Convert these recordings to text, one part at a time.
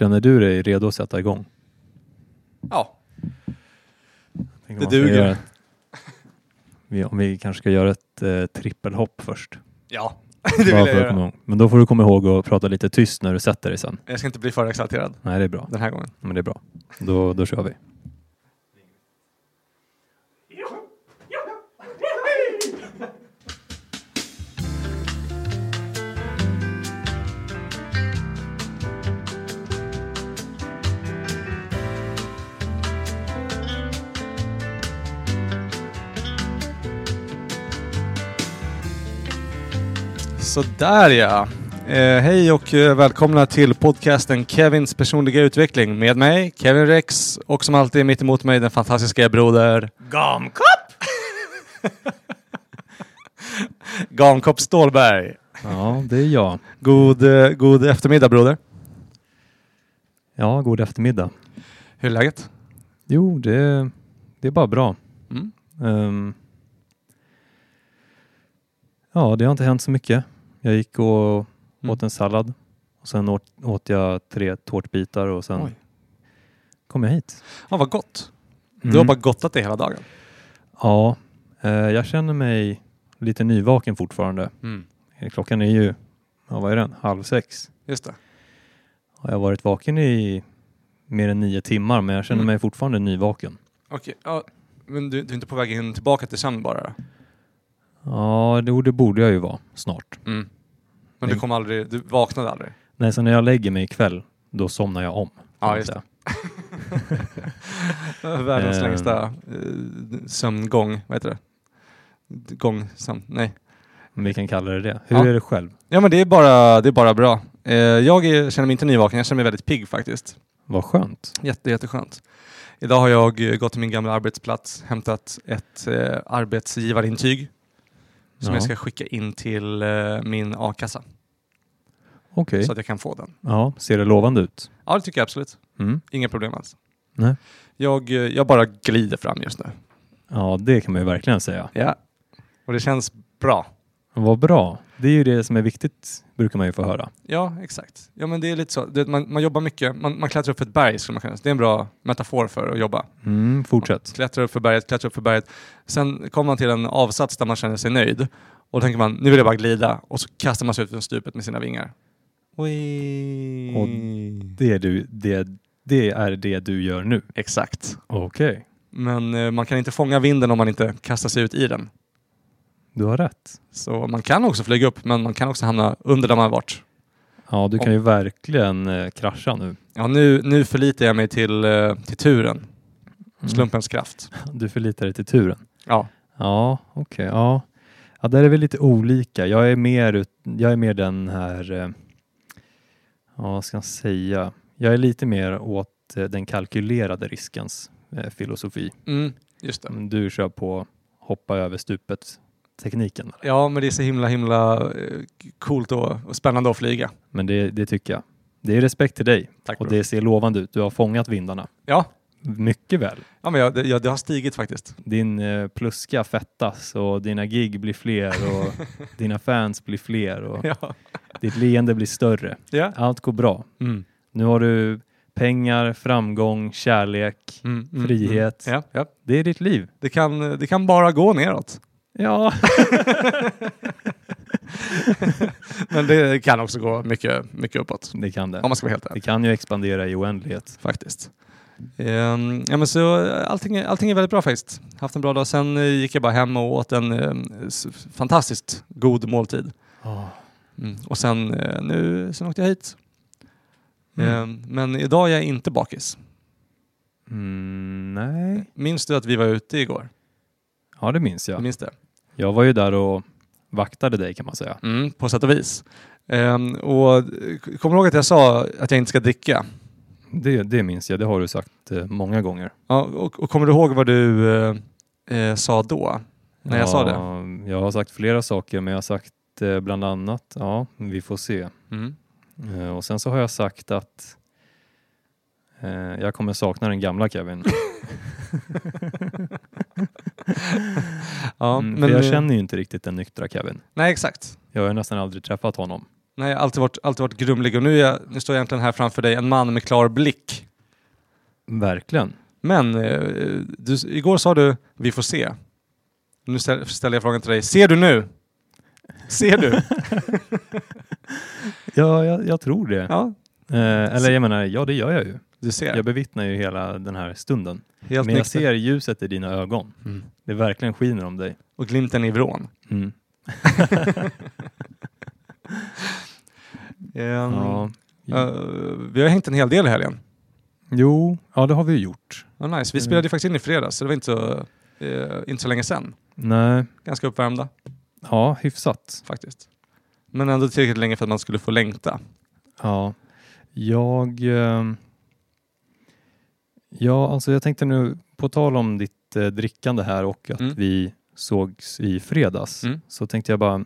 Känner du dig redo att sätta igång? Ja, Det duger. ett- om vi kanske ska göra ett eh, trippelhopp först. ja. det vill jag göra. Men då får du komma ihåg att prata lite tyst när du sätter dig sen. Jag ska inte bli för exalterad Nej, det är bra. den här gången. Men det är bra. Då, då kör vi. Sådär ja. Eh, hej och eh, välkomna till podcasten Kevins personliga utveckling med mig, Kevin Rex och som alltid mitt emot mig den fantastiska broder Gamkopp! Gamkopp Stålberg. Ja, det är jag. God, eh, god eftermiddag broder. Ja, god eftermiddag. Hur är läget? Jo, det, det är bara bra. Mm. Ehm, ja, det har inte hänt så mycket. Jag gick och Mm. åt en sallad och sen åt, åt jag tre tårtbitar och sen Oj. kom jag hit. Ja, vad gott. Du Mm. har bara gottat det hela dagen. Ja, eh, jag känner mig lite nyvaken fortfarande. Mm. Klockan är ju, ja, vad är den, halv sex. Just det. Jag har varit vaken i mer än nio timmar men jag känner Mm. mig fortfarande nyvaken. Okej, ja, men du, du är inte på väg in tillbaka till sömn bara? Då? Ja, det, det borde jag ju vara snart. Mm. Men du kom aldrig, du vaknade aldrig? Nej, så när jag lägger mig ikväll, då somnar jag om. Ja, just säga. Världens Eh. längsta eh, sömngång, vad heter det? Gång, sömn, nej. Men vi kan kalla det det. Hur Ja. är det själv? Ja men det är bara, det är bara bra. Eh, jag är, känner mig inte nyvaken, jag känner mig väldigt pigg faktiskt. Vad skönt. Jätte, jätteskönt. Idag har jag eh, gått till min gamla arbetsplats, hämtat ett eh, arbetsgivarintyg som Ja. jag ska skicka in till eh, min a-kassa Okej. så att jag kan få den. Ja, ser det lovande ut? Ja det tycker jag absolut. Mm. Inga problem alls. Nej. Jag, eh, jag bara glider fram just nu. Ja, det kan man ju verkligen säga. Ja. Och det känns bra. Vad bra. Det är ju det som är viktigt, brukar man ju få höra. Ja, exakt. Ja, men det är lite så. Vet, man, man jobbar mycket. Man, man klättrar upp för ett berg, skulle man kunna säga. Det är en bra metafor för att jobba. Mm, fortsätt. Klättrar upp för berget, klättrar upp för berget. Sen kommer man till en avsats där man känner sig nöjd. Och då tänker man, nu vill jag bara glida. Och så kastar man sig ut från stupet med sina vingar. Oi. Och Det är, du, det, det är det du gör nu. Exakt. Okej, Men eh, man kan inte fånga vinden om man inte kastar sig ut i den. Du har rätt. Så man kan också flyga upp, men man kan också hamna under där man har varit. Ja, du kan Om- ju verkligen eh, krascha nu. Ja, nu, nu förlitar jag mig till, eh, till turen. Mm. Slumpens kraft. Du förlitar dig till turen. Ja. Ja, okej. ja. ja, där är vi lite olika. Jag är mer, jag är mer den här, eh, ja, vad ska jag säga? Jag är lite mer åt eh, den kalkylerade riskens eh, filosofi. Mm, just det. Du kör på hoppa över stupet tekniken. eller? Ja, men det är så himla, himla eh, coolt och, och spännande att flyga. Men det, det tycker jag. Det är respekt till dig Tack och det ser lovande ut. Du har fångat vindarna. Ja, Mycket väl. ja men jag, det, jag, det har stigit faktiskt. Din eh, pluska fettas och dina gig blir fler och dina fans blir fler och Ja. ditt leende blir större. Ja. Allt går bra. Mm. Nu har du pengar, framgång, kärlek. Mm, mm, Frihet. Mm. Ja, ja. Det är ditt liv. Det, kan, det kan bara gå neråt. Ja, Men det kan också gå mycket, mycket uppåt. det kan det. Om man ska vara helt Det kan ju expandera i oändlighet. Faktiskt. Ehm, ja, men så, allting, allting är väldigt bra faktiskt. Haft en bra dag. Sen eh, gick jag bara hem och åt en eh, fantastiskt god måltid. Mm. Och sen, eh, nu, sen åkte jag hit. Mm. Ehm, men idag är jag inte bakis. Mm, nej. Minns du att vi var ute igår? Ja, det minns Du jag. minns det? Jag var ju där och vaktade dig kan man säga. Mm, på sätt och vis. Ehm, och kommer du ihåg att jag sa att jag inte ska dricka? Det, det minns jag. Det har du sagt eh, många gånger. Ja, och, och kommer du ihåg vad du eh, eh, sa då? När jag sa det? det? Jag har sagt flera saker, men jag har sagt eh, bland annat, ja, vi får se. Mm. Eh, Och sen så har jag sagt att eh, jag kommer sakna den gamla Kevin. Ja, Mm, men, jag känner ju inte riktigt den nyktra Kevin. Nej, exakt. Jag har nästan aldrig träffat honom. Nej, jag har alltid varit, alltid varit grumlig och nu, jag, nu står jag egentligen här framför dig, en man med klar blick. Verkligen. Men eh, du, igår sa du, vi får se. Nu ställ- ställer jag frågan till dig, ser du nu? Ser du? Ja, jag, jag tror det. ja, Eh, eller jag menar, ja det gör jag ju. Du ser. Jag bevittnar ju hela den här stunden. Helt Men jag nykter. ser ljuset i dina ögon. Mm. Det verkligen skiner om dig. Och glimten i vrån. Mm. Ehm, Ja. eh, vi har hängt en hel del i helgen. Jo, ja det har vi gjort. Ja, nice. Vi spelade ju faktiskt in i fredags, så det var inte så, eh, inte så länge sedan. Nej, Ganska uppvärmda ja hyfsat. faktiskt. Men ändå tillräckligt länge för att man skulle få längta. Ja, jag... ehm, Ja, alltså jag tänkte nu, på tal om ditt eh, drickande här och att Mm. vi sågs i fredags, Mm. så tänkte jag bara...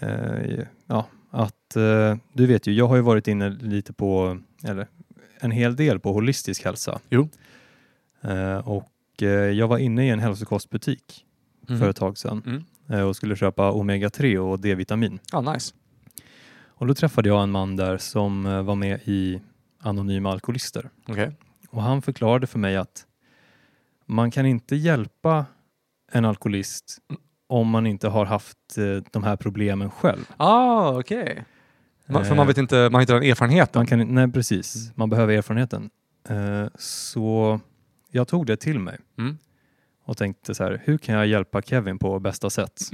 Eh, ja, att eh, du vet ju, jag har ju varit inne lite på, eller en hel del på holistisk hälsa. Jo. Eh, och eh, jag var inne i en hälsokostbutik för ett tag sedan Mm. eh, och skulle köpa omega-3 och D-vitamin. Ja, nice. Och då träffade jag en man där som var med i Anonyma Alkoholister. Okej. Och han förklarade för mig att man kan inte hjälpa en alkoholist om man inte har haft eh, de här problemen själv. Ah, okej. Man, för Eh, man vet inte, man har inte den erfarenheten. Man kan, nej, precis. Man behöver erfarenheten. Eh, så jag tog det till mig Mm. och tänkte så här, hur kan jag hjälpa Kevin på bästa sätt?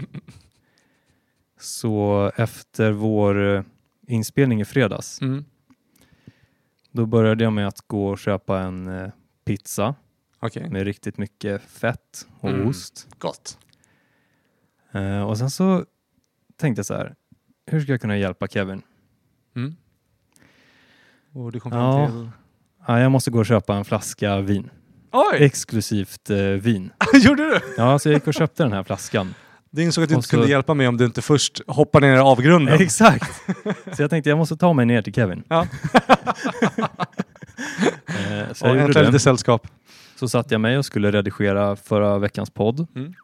Så efter vår eh, inspelning i fredags Mm. Då började jag med att gå och köpa en eh, pizza Okej. med riktigt mycket fett och Mm. ost. Gott. Eh, och sen så tänkte jag så här, hur ska jag kunna hjälpa Kevin? Mm. Och du kom fram Ja. till... Ja, jag måste gå och köpa en flaska vin. Oj! Exklusivt eh, vin. Gjorde du? Ja, så jag gick och köpte den här flaskan. Du insåg att du inte så- kunde hjälpa mig om du inte först hoppade ner i avgrunden. Exakt! Så jag tänkte jag måste ta mig ner till Kevin. Ja. Eh, så Och hämta lite sällskap. Så satt jag mig och skulle redigera förra veckans podd. Mm.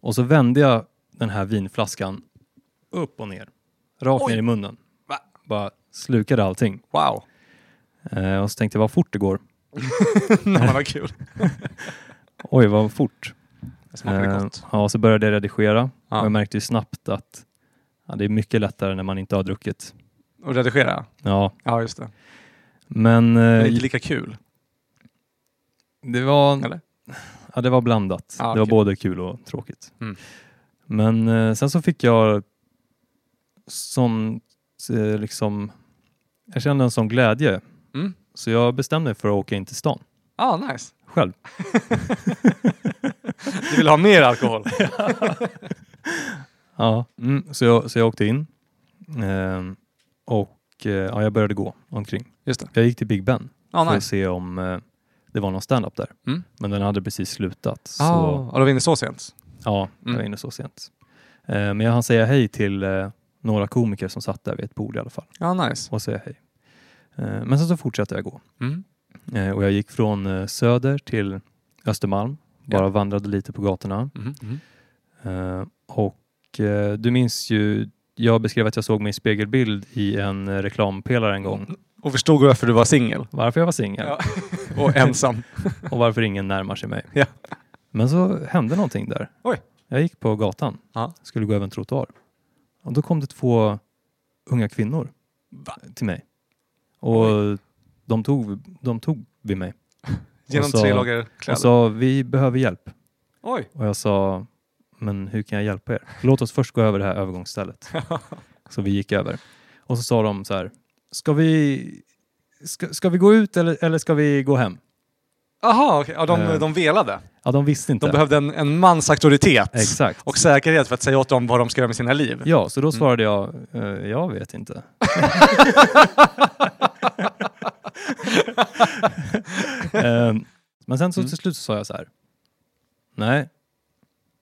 Och så vände jag den här vinflaskan upp och ner. Rakt Oj. ner i munnen. Va? Bara slukade allting. Wow. Eh, och så tänkte jag vad fort det går. Nej, vad kul. Oj, vad fort. Det smakade Eh, gott. ja, så började jag redigera. Ja. Och jag märkte ju snabbt att ja, det är mycket lättare när man inte har druckit. Och redigera? Ja, Ja, just det. men Men eh, inte lika kul. det, var, Eller? ja, det var blandat. Ja, Det var både kul och tråkigt. Mm. Men eh, sen så fick jag sånt eh, liksom, jag kände en sån glädje. Mm. Så jag bestämde mig för att åka in till stan Ah, nice. själv. Du vill ha mer alkohol? Ja, mm, så, jag, så jag åkte in Ehm, och eh, ja, jag började gå omkring. Just det. Jag gick till Big Ben Ah, för att nice. se om eh, det var någon stand-up där. Mm. Men den hade precis slutat. Så, Ah, då var inne så sent? Ja, jag var Mm. inne så sent. Eh, men jag hann säga hej till eh, några komiker som satt där vid ett bord i alla fall. Ja, nice. Och säga hej. Eh, men sen så fortsatte jag gå. Mm. Eh, och jag gick från eh, Söder till Östermalm. Bara Ja. vandrade lite på gatorna. Mhm, mhm. Eh, och eh, du minns ju, jag beskrev att jag såg mig i spegelbild i en reklampelare en gång. Och förstod varför du var singel? Varför jag var singel Ja. Och ensam? och varför ingen närmar sig mig. Ja. Men så hände någonting där. Oj. Jag gick på gatan, Ja. skulle gå över en trottoar. Och då kom det två unga kvinnor Va? till mig. Och de tog, de tog vid mig Genom Och så- tre lager och kläder? sa vi behöver hjälp. Oj! Och jag sa men hur kan jag hjälpa er? Låt oss först gå över det här övergångsstället. Så vi gick över. Och så sa de så här, ska vi, ska, ska vi gå ut eller, eller ska vi gå hem? Aha, okej. Ja, de, Eh. de velade. Ja, de visste inte. De behövde en, en mans auktoritet Exakt. och säkerhet för att säga åt dem vad de ska göra med sina liv. Ja, så då Mm. svarade jag, eh, jag vet inte. Ehm, men sen så Mm. till slut så sa jag så här, nej, nej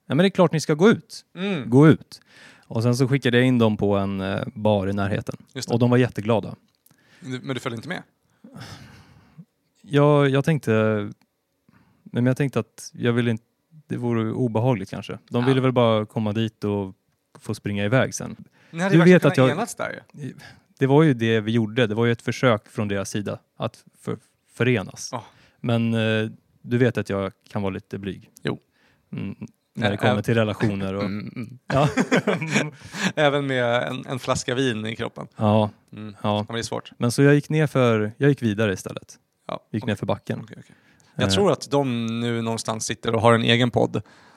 men det är klart ni ska gå ut. Mm. Gå ut. Och sen så skickade jag in dem på en eh, bar i närheten. Och de var jätteglada. Men du följde inte med? Jag, jag tänkte, men jag tänkte att jag ville inte, det vore obehagligt kanske. De Ja. ville väl bara komma dit och få springa iväg sen. Ni hade Du vet att jag- enats där ju. Det var ju det vi gjorde. Det var ju ett försök från deras sida att för, förenas. Ja. Men eh, du vet att jag kan vara lite blyg. Jo. Mm, när det kommer till relationer och... Mm, mm. Ja. Även med en, en flaska vin i kroppen. ja, Mm. ja. Men det är svårt. Men så jag gick ner för, jag gick vidare istället. Ja. Gick okej, ner för backen. okej, okej. Jag Eh, tror att de nu någonstans sitter och har en egen podd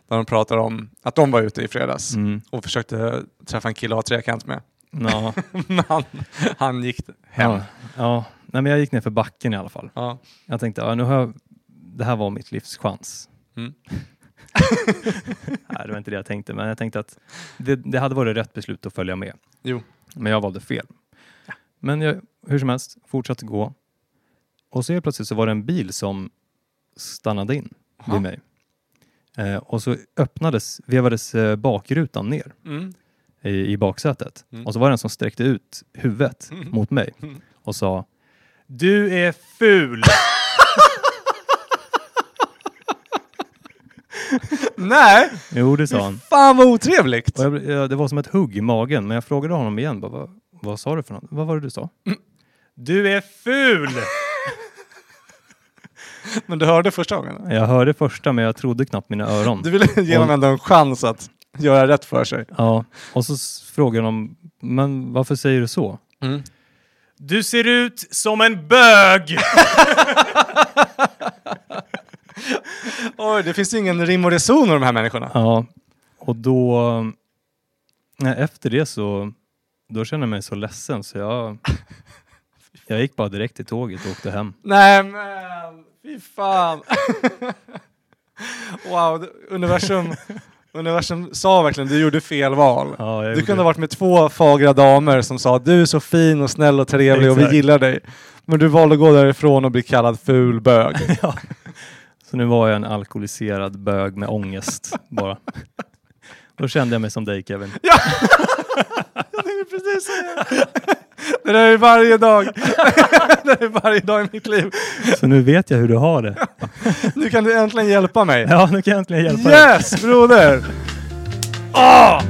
där de pratar om att de var ute i fredags Mm, och försökte träffa en kille att ha trekant med. Ja, Men han, han gick hem. ja, ja. Nej, men jag gick ner för backen i alla fall. Ja. Jag tänkte, ja, nu har jag, det här var mitt livs chans. Mm. Nej, det var inte det jag tänkte, men jag tänkte att det, det hade varit rätt beslut att följa med. Jo. Men jag valde fel. Men jag, hur som helst, fortsatte gå. Och så helt plötsligt så var det en bil som stannade in Jaha. vid mig. Eh, och så öppnades, vevades eh, bakrutan ner Mm. I, i baksätet. Mm. Och så var det en som sträckte ut huvudet Mm. mot mig Mm. och sa Du är ful! Nej! jo, det sa han. Fan vad otrevligt! Jag, blev- ja, det var som ett hugg i magen, men jag frågade honom igen. Bara, vad, vad sa du för något? Vad var det du sa? Mm. Du är ful! Men du hörde första gången? Jag hörde första, men jag trodde knappt mina öron. Du ville ge honom ändå en chans att göra rätt för sig. Ja, och så frågade de, men varför säger du så? Mm. Du ser ut som en bög! Oj, det finns ju ingen rim och reson med de här människorna. ja, och då, nej, efter det så, då kände jag mig så ledsen så jag, jag gick bara direkt till tåget och åkte hem. Nej men, fy fan. wow, universum, universum sa verkligen du gjorde fel val. Ja, Du gjorde kunde ha varit med två fagra damer som sa du är så fin och snäll och trevlig och vi Exakt. gillar dig. Men du valde att gå därifrån och bli kallad ful bög. ja. Så nu var jag en alkoholiserad bög med ångest bara. Då kände jag mig som dig Kevin. Jag tänkte precis säga det. där är varje dag. det där är varje dag i mitt liv. Så nu vet jag hur du har det. Nu kan du äntligen hjälpa mig. Ja, nu kan jag äntligen hjälpa dig. Yes broder! Åh!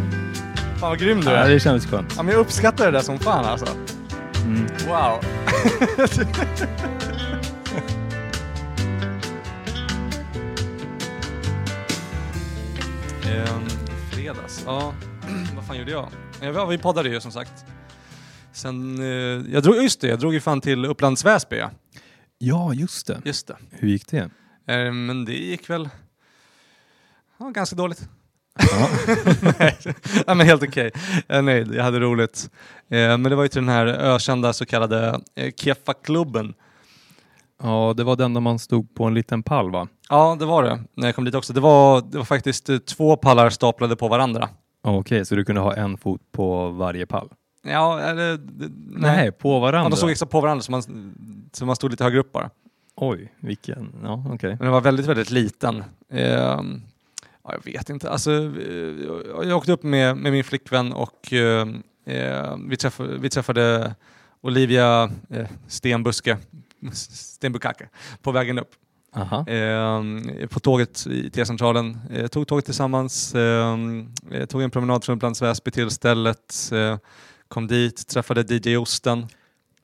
Fan vad grym du Ja, är. det kändes skönt. Ja, men jag uppskattar det där som fan alltså. Mm. Wow. Ehm, fredags, ja. Vad fan gjorde jag? Ja, vi poddade ju som sagt. Sen, eh, jag drog, just det, jag drog ju fan till Upplands Väsby ja. Ja, just det. Just det. Hur gick det? Eh, men det gick väl ja, ganska dåligt. Ja. nej, nej, men helt okej. Jag är nöjd, jag hade roligt. Eh, men det var ju till den här ökända så kallade eh, Kefa-klubben. ja, det var den där man stod på en liten pall va? Ja, det var det. När jag kom dit också. Det var, det var faktiskt eh, två pallar staplade på varandra. Okej, så du kunde ha en fot på varje pall? Ja, eller... det- Nej, på Ja, varandra? de stod exakt på varandra så man, så man stod lite högre upp bara. Oj, vilken... Ja, okej. Men den var väldigt, väldigt liten. Ehm, ja, jag vet inte. Alltså, eh, jag åkte upp med, med min flickvän och eh, eh, vi, träffade, vi träffade Olivia eh, Stenbuske, Stenbukake, på vägen upp. Ehm, på tåget i T-centralen. Eh, tog tåget tillsammans, ehm, eh, tog en promenad från Upplands Väsby till stället, eh, kom dit, träffade DJ Osten.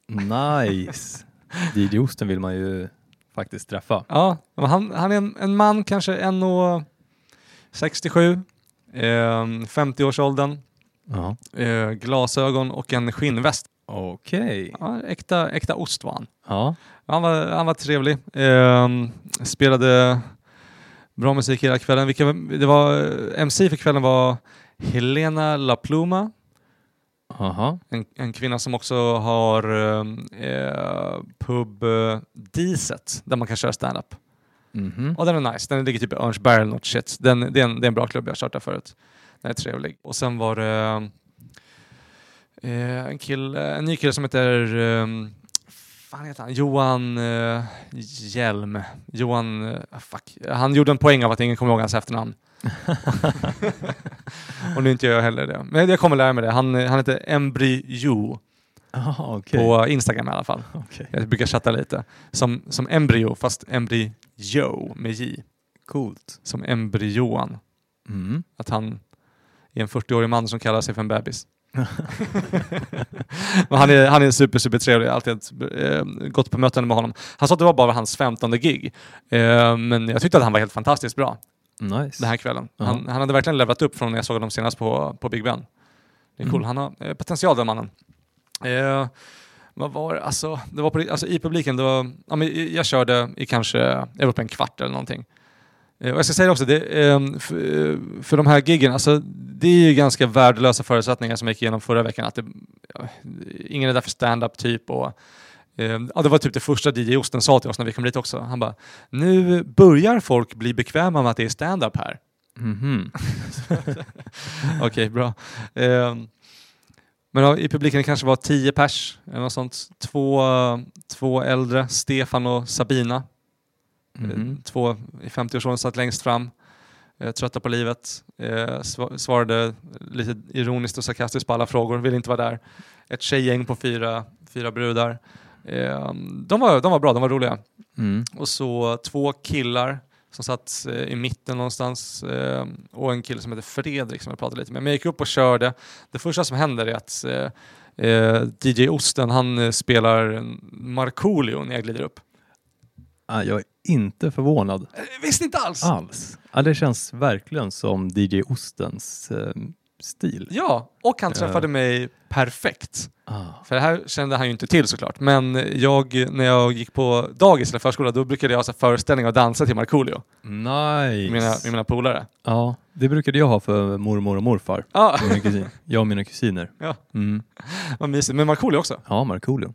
Nice! DJ Osten vill man ju faktiskt träffa. Ja, han, han är en, en man, kanske 1,67, eh, 50-årsåldern, Ja. eh, glasögon och en skinnväst. Okej. Ja, äkta, äkta ost var han. Ja. Han var, han var trevlig. Eh, spelade bra musik hela kvällen. Vilka, det var, eh, MC för kvällen var Helena La Pluma, Aha. en, en kvinna som också har eh, eh, pub eh, Diset där man kan köra stand-up. Mhm. Och den är nice. Den ligger typ i Örnsberg eller något shit. Den, det, är en, det är en bra klubb jag där förut. Den är trevlig. Och sen var det eh, en, kille, en ny kille som heter eh, fan heter han? Johan eh, Hjelm. Johan, eh, fuck. Han gjorde en poäng av att ingen kommer ihåg hans efternamn. och nu inte jag heller det. Men jag kommer lära mig det. Han, han heter Embryo Aha, okej. på Instagram i alla fall. Okej. Jag brukar chatta lite. Som, som embryo, fast embryo med J. Coolt. Som embryoan. Mm. Att han i en 40-årig man som kallar sig för en bebis. Men han är, han är super, super trevlig. Alltid eh, gått på möten med honom. Han sa att det var bara hans 15 gig. Eh, men jag tyckte att han var helt fantastiskt bra Nice. den här kvällen. Ja. Han, han hade verkligen levlat upp från när jag såg honom senast på, på Big Ben. Det är cool. Mm. Han har eh, potential den mannen. Eh, vad var det? Alltså, det var på, alltså, I publiken, det var, ja, men jag- körde i kanske, jag var på en kvart eller någonting. Eh, och jag ska säga det också, det, eh, för, eh, för de här giggen, alltså, det är ju ganska värdelösa förutsättningar som jag gick igenom förra veckan. Att det, ingen är där för stand-up typ. Och, eh, ja, det var typ det första DJ Osten sa till oss när vi kom dit också. Han bara, nu börjar folk bli bekväma med att det är stand-up här. Mhm. Okej, bra. Ehm, men ja, i publiken kanske var tio pers, eller något sånt. Två, två äldre, Stefan och Sabina. Mhm. Eh, Två i 50-årsåldern satt längst fram, eh, trötta på livet. Eh, sva- svarade lite ironiskt och sarkastiskt på alla frågor, ville inte vara där. Ett tjejgäng på fyra, fyra brudar. Eh, de, var, de var bra, de var roliga. Mm. Och så två killar som satt eh, i mitten någonstans eh, och en kille som heter Fredrik som jag pratade lite med. Men jag gick upp och körde. Det första som händer är att eh, eh, DJ Osten han spelar Markoolio när jag glider upp. Ah, jag är inte förvånad visst inte alls! alls. Det känns verkligen som DJ Ostens stil. Ja, och han Ja. träffade mig perfekt. Ah. För det här kände han ju inte till såklart. Men jag, när jag gick på dagis eller förskola då brukade jag ha så föreställningar och dansa till Markoolio Nice! med mina, med mina polare. Ja, det brukade jag ha för mormor och morfar. Och Mina kusin. Jag och mina kusiner. Ja. Mm. vad mysigt. Men Markoolio också. Ja, Markoolio.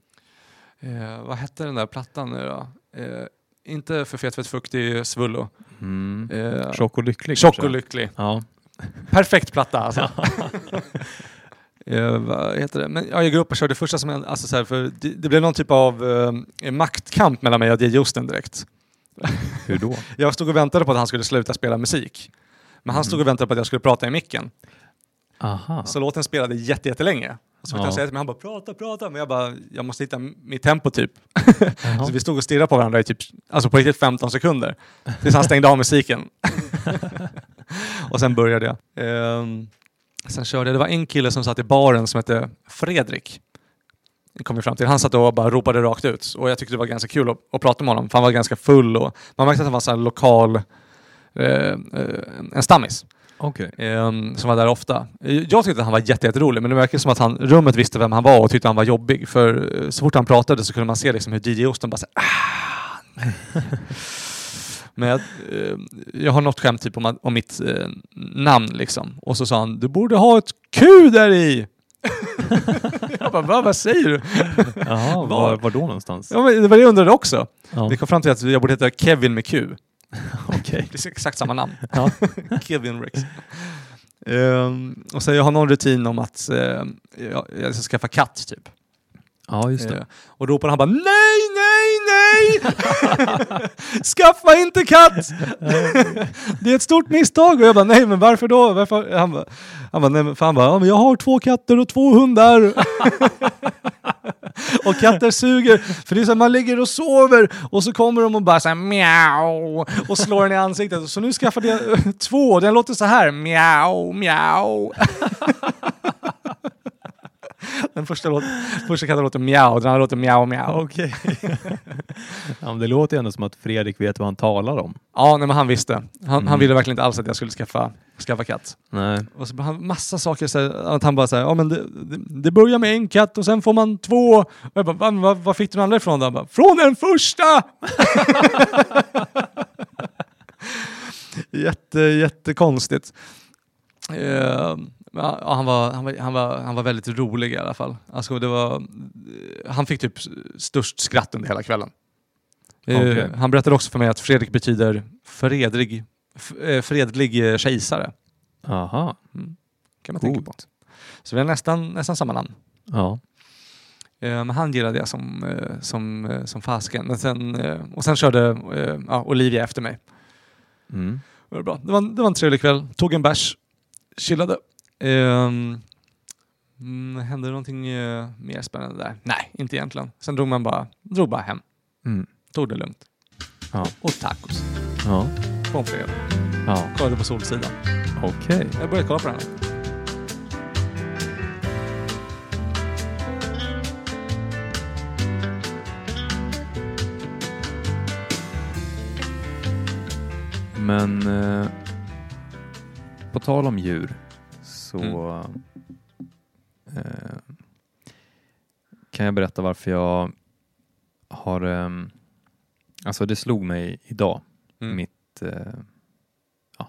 Eh, vad hette den där plattan nu då? Eh, inte för fet, fett, fuktig, svullo. Mm. Eh, Tjock och lycklig Tjock och lycklig. Ja. Perfekt platta alltså. eh, vad heter det? Men, ja, jag gick upp och körde första som hände, alltså, så här, för det, det blev någon typ av eh, maktkamp mellan mig och DJ Osten direkt. Hur då? Jag stod och väntade på att han skulle sluta spela musik. Men han Mm. stod och väntade på att jag skulle prata i micken. Aha. Så låten spelade jätte, jättelänge. Och så fick Ja. han säga till mig, han bara prata, prata. Men jag bara, jag måste hitta mitt tempo typ. Så vi stod och stirrade på varandra i typ, alltså på riktigt 15 sekunder. Tills han stängde av musiken. och sen började jag. Ehm, sen körde jag, det var en kille som satt i baren som hette Fredrik. Det kom vi fram till. Han satt och bara ropade rakt ut. Och jag tyckte det var ganska kul att, att prata med honom. För han var ganska full och man märkte att han var så lokal, eh, eh, en stammis. Okej. Ehm, som var där ofta. Jag tyckte att han var jätte- jätterolig men det verkar som att han, rummet visste vem han var och tyckte han var jobbig. För eh, så fort han pratade så kunde man se liksom hur DJ Osten bara såhär ah, nej." Men jag, eh, jag har något skämt typ om, om mitt eh, namn liksom. Och så sa han, du borde ha ett Q där i! jag bara, Va, vad säger du? Jaha, Var? var, då någonstans? Ja, men det var det jag undrade också. Ja. Vi kom fram till att jag borde heta Kevin med Q. Okej. Det är exakt samma namn. Ja. Kevin Rex. Ehm, och så jag har någon rutin om att eh, jag, jag ska skaffa katt typ ja, just det. Eh, och ropar han bara nej, nej, nej! Skaffa inte katt! det är ett stort misstag. Och jag bara nej, men varför då? Varför? Han bara, han bara, nej, men, för han bara ja, men jag har två katter och två hundar. och katter suger. För det är så här, man ligger och sover och så kommer de och bara så här och slår en i ansiktet. Så nu skaffade jag eh, två och Den låter så här miau, miau. Den första, låt, första katten låter mjau, den andra låter mjau, mjau. Okej. ja, det låter ju ändå som att Fredrik vet vad han talar om. Ja, nej, men han visste. Han, han Mm. ville verkligen inte alls att jag skulle skaffa, skaffa katt. Nej. Och så han massa saker, så här, att han bara säger ja men det, det, det börjar med en katt och sen får man två. Och jag bara, "Va, vad, vad fick du den andra ifrån då? Han bara, från den första! Jätte, jättekonstigt. Uh, ja, han, var, han, var, han, var, han var väldigt rolig i alla fall. Alltså, det var, han fick typ störst skratt under hela kvällen. Eh, Okej. Han berättade också för mig att Fredrik betyder fredlig, eh, fredlig eh, kejsare. Aha. Kan man tänka på. Coolt. Så vi har nästan, nästan samma namn. Ja. Men han gillade jag som, som, som fasken. Men sen, och sen körde ja, Olivia efter mig. Mm. Det var, bra. Det, var, det var en trevlig kväll. Tog en bärs. Chillade. Um, hände det någonting uh, mer spännande där? Nej, inte egentligen. Sen drog man bara, drog bara hem. Mm. Tog det lugnt. Ja. Och tacos. Ja. Pommes frites. Ja. Kollade på Solsidan. Okej. Okay. Jag började kolla på den. Men eh, på tal om djur så eh, kan jag berätta varför jag har... ehm, alltså det slog mig idag, Mm. mitt... Eh, ja,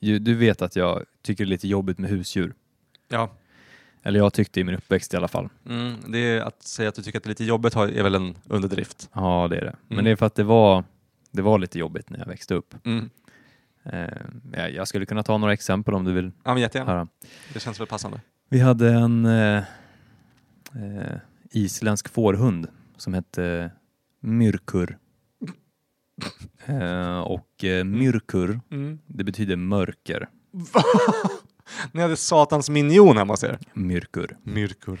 du vet att jag tycker det är lite jobbigt med husdjur. Ja. Eller jag tyckte i min uppväxt i alla fall. Mm, det är att säga att du tycker att det är lite jobbigt är väl en underdrift. Ja, det är det. Men Mm. det är för att det var, det var lite jobbigt när jag växte upp. Eh, jag, skulle kunna ta några exempel om du vill Ja, men jättegärna. höra. Det känns väl passande. Vi hade en eh, eh, isländsk fårhund som hette Myrkur. Eh, och eh, Myrkur, Mm. det betyder mörker. Ni hade satans minion hemma hos er. Myrkur. Myrkur.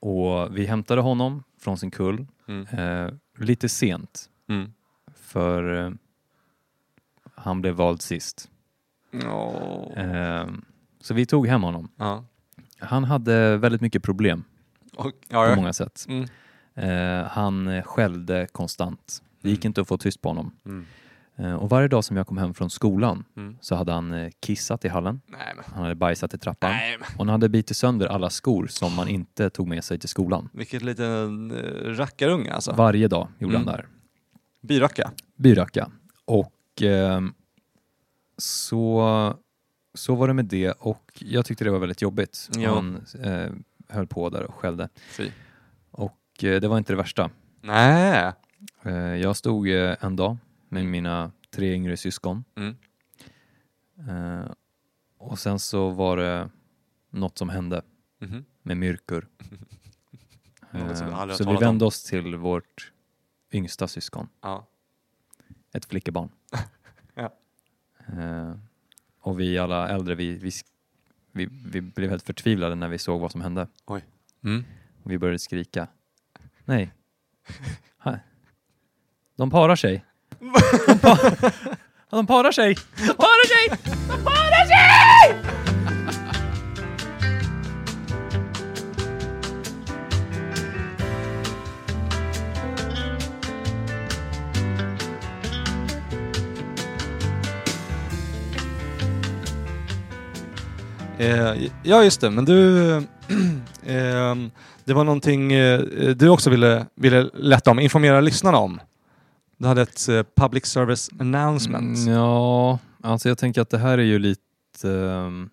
Och vi hämtade honom från sin kull Mm. eh, lite sent Mm. för eh, han blev vald sist. Åh. Eh, så vi tog hem honom. Ja. Han hade väldigt mycket problem Och, på ja, ja. många sätt. Mm. Eh, han eh, skällde konstant. Det gick Mm. inte att få tyst på honom. Mm. Eh, och varje dag som jag kom hem från skolan Mm. så hade han eh, kissat i hallen. Nej. Han hade bajsat i trappan. Nej. Och han hade bitit sönder alla skor som man inte tog med sig till skolan. Vilket liten uh, rackarunge alltså. Varje dag gjorde Mm. han det här. Byracka. Byracka. Och ehm, så, så var det med det och jag tyckte det var väldigt jobbigt. Ja. Han eh, höll på där och skällde. Fy. Och eh, det var inte det värsta. Nej. Eh, jag stod eh, en dag med mina tre yngre syskon Mm. eh, och sen så var det något som hände med vi Eh, aldrig har så vi om. vände oss till vårt yngsta syskon, Ja. ett flickebarn. Eh, och vi alla äldre, vi, vi, vi, vi blev helt förtvivlade när vi såg vad som hände. Mm. Och vi började skrika. Nej. De parar sig. De, pa de parar sig! De parar sig! De parar sig! Eh, ja, just det. Men du, ehm, det var någonting eh, du också ville, ville lätta om, informera lyssnarna om. Du hade ett eh, public service announcement. Mm, ja, alltså jag tänker att det här är ju lite... ehm,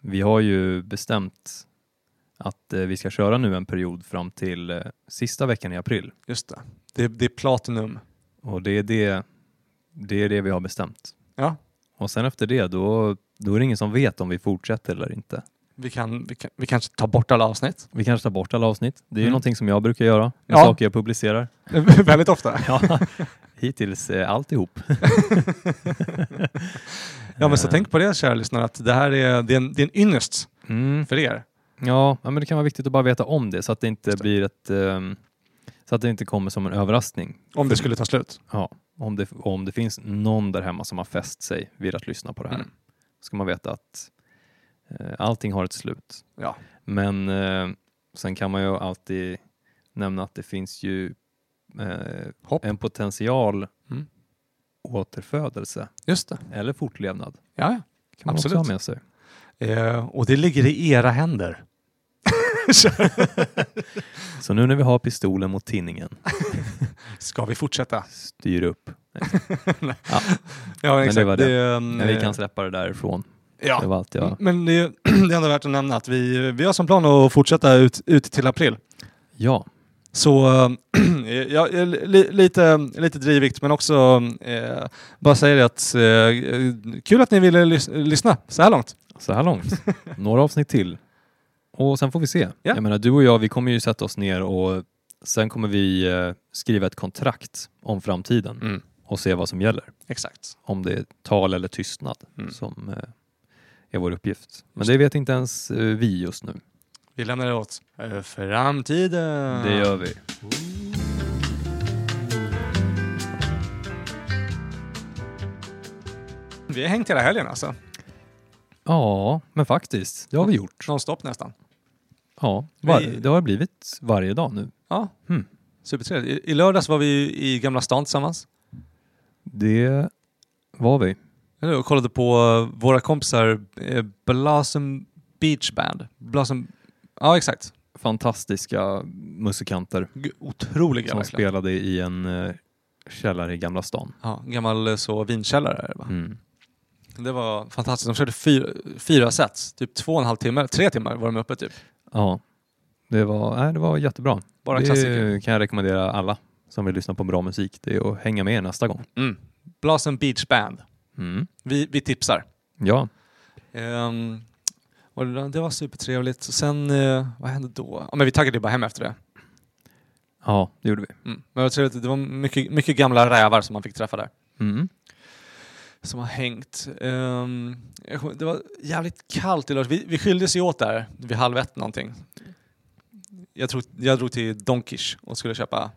vi har ju bestämt att eh, vi ska köra nu en period fram till eh, sista veckan i april. Just det. det. Det är Platinum. Och det är det, det är det vi har bestämt. Ja. Och sen efter det, då, då är det ingen som vet om vi fortsätter eller inte. Vi, kan, vi, kan, vi kanske tar bort alla avsnitt. Vi kanske tar bort alla avsnitt. Det är ju Mm. någonting som jag brukar göra med Ja. saker jag publicerar. Väldigt ofta. Ja, hittills eh, alltihop. Ja, men så Eh, tänk på det kära lyssnare, att det här är, det är, en, det är en ynnest Mm, för er. ja, men det kan vara viktigt att bara veta om det så att det inte det. blir ett ehm, så att det inte kommer som en överraskning. Om det skulle ta slut. Ja, om det, om det finns någon där hemma som har fäst sig vid att lyssna på det här Mm. Ska man veta att eh, allting har ett slut. Ja. Men eh, sen kan man ju alltid nämna att det finns ju eh, en potential Mm. återfödelse Just det. eller fortlevnad. Ja, kan man Absolut. också ha med sig. eh, och det ligger i era händer. Så nu när vi har pistolen mot tinningen, Ska vi fortsätta? styr upp. Ja, exakt. det var det. mm, Men vi kan släppa det därifrån. Ja. Det var allt jag... Men det är, det är ändå värt att nämna att vi, vi har som plan att fortsätta ut, ut till april. Ja, Så ja, li, lite, lite drivigt men också eh, bara säga det att eh, kul att ni ville lys, lyssna så här långt. så här långt. Några avsnitt till. Och sen får vi se. Ja. Jag menar, du och jag, vi kommer ju sätta oss ner och sen kommer vi eh, skriva ett kontrakt om framtiden Mm. Och se vad som gäller. Exakt. Om det är tal eller tystnad Mm. som eh, är vår uppgift. Men det vet inte ens eh, vi just nu. Vi lämnar det åt eh, framtiden. Det gör vi. Vi har hängt hela helgen alltså. Ja, men faktiskt. Det har vi gjort. Nonstop nästan. Ja, var, Vi- det har blivit varje dag nu. Ja, Mm. supertrevligt. I, I lördags var vi i Gamla stan tillsammans. Det var vi. Och kollade på eh, våra kompisar eh, Blossom Beach Band. Blossom... Ja, exakt. Fantastiska musikanter Otroliga som verkligen. spelade i en eh, källare i Gamla stan. Ja, gammal eh, så vinkällare va? Mm. Det var fantastiskt. De körde fyra, fyra sets, typ två och en halv timme, tre timmar var de uppe typ. Ja, det var, nej, det var jättebra. Bara det klassiker. kan jag rekommendera alla som vill lyssna på bra musik. Det är att hänga med nästa gång. Mm. Blossom Beach Band. Mm. Vi, vi tipsar. Ja, och det, var supertrevligt. Sen, eh, vad hände då? Ja, men vi taggade bara hem efter det. ja, det gjorde vi. Mm. Men det var trevligt. Det var mycket, mycket gamla rävar som man fick träffa där. Mm. Som har hängt. Kommer- det var jävligt kallt i lördags. Vi, vi skildes ju åt där vid halv ett någonting. Jag, tror, jag drog till Donkish och skulle köpa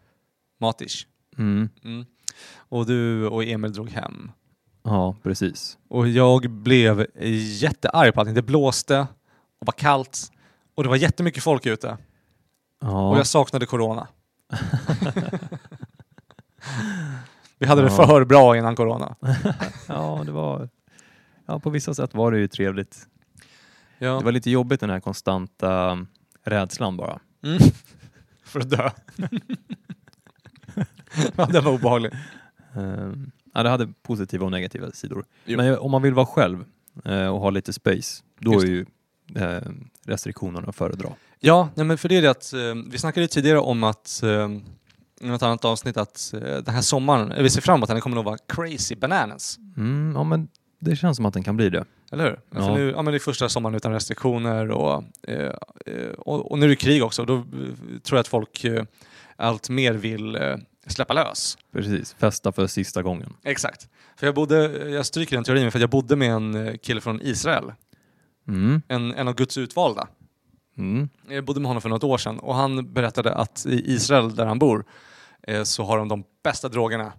matish. Mm. Mm. Och du och Emil drog hem. Ja, precis. Och jag blev jättearg på allting. Det blåste och var kallt och det var jättemycket folk ute. Ja, Och jag saknade corona. Vi hade det Ja. för bra innan corona. ja, det var... Ja, på vissa sätt var det ju trevligt. Ja. Det var lite jobbigt den här konstanta rädslan bara. Mm. För att dö. ja, den var obehaglig. Ehm, ja, det hade positiva och negativa sidor. Jo. Men om man vill vara själv eh, och ha lite space, då Just är ju eh, restriktionerna att föredra. Ja, nej, men för det är det att eh, vi snackade tidigare om att i något annat avsnitt att den här sommaren, vi ser fram emot att den kommer nog vara crazy bananas. Mm, ja, men det känns som att den kan bli det. Eller hur? Ja. För nu, ja, men det är första sommaren utan restriktioner och, eh, och, och nu är det krig också. Då tror jag att folk eh, allt mer vill eh, släppa lös. Precis, festa för sista gången. Exakt. För jag, bodde, jag stryker den teorin för jag bodde med en eh, kille från Israel. Mm, En, en av Guds utvalda. mm, Jag bodde med honom för något år sedan och han berättade att i Israel där han bor eh, så har de de bästa drogerna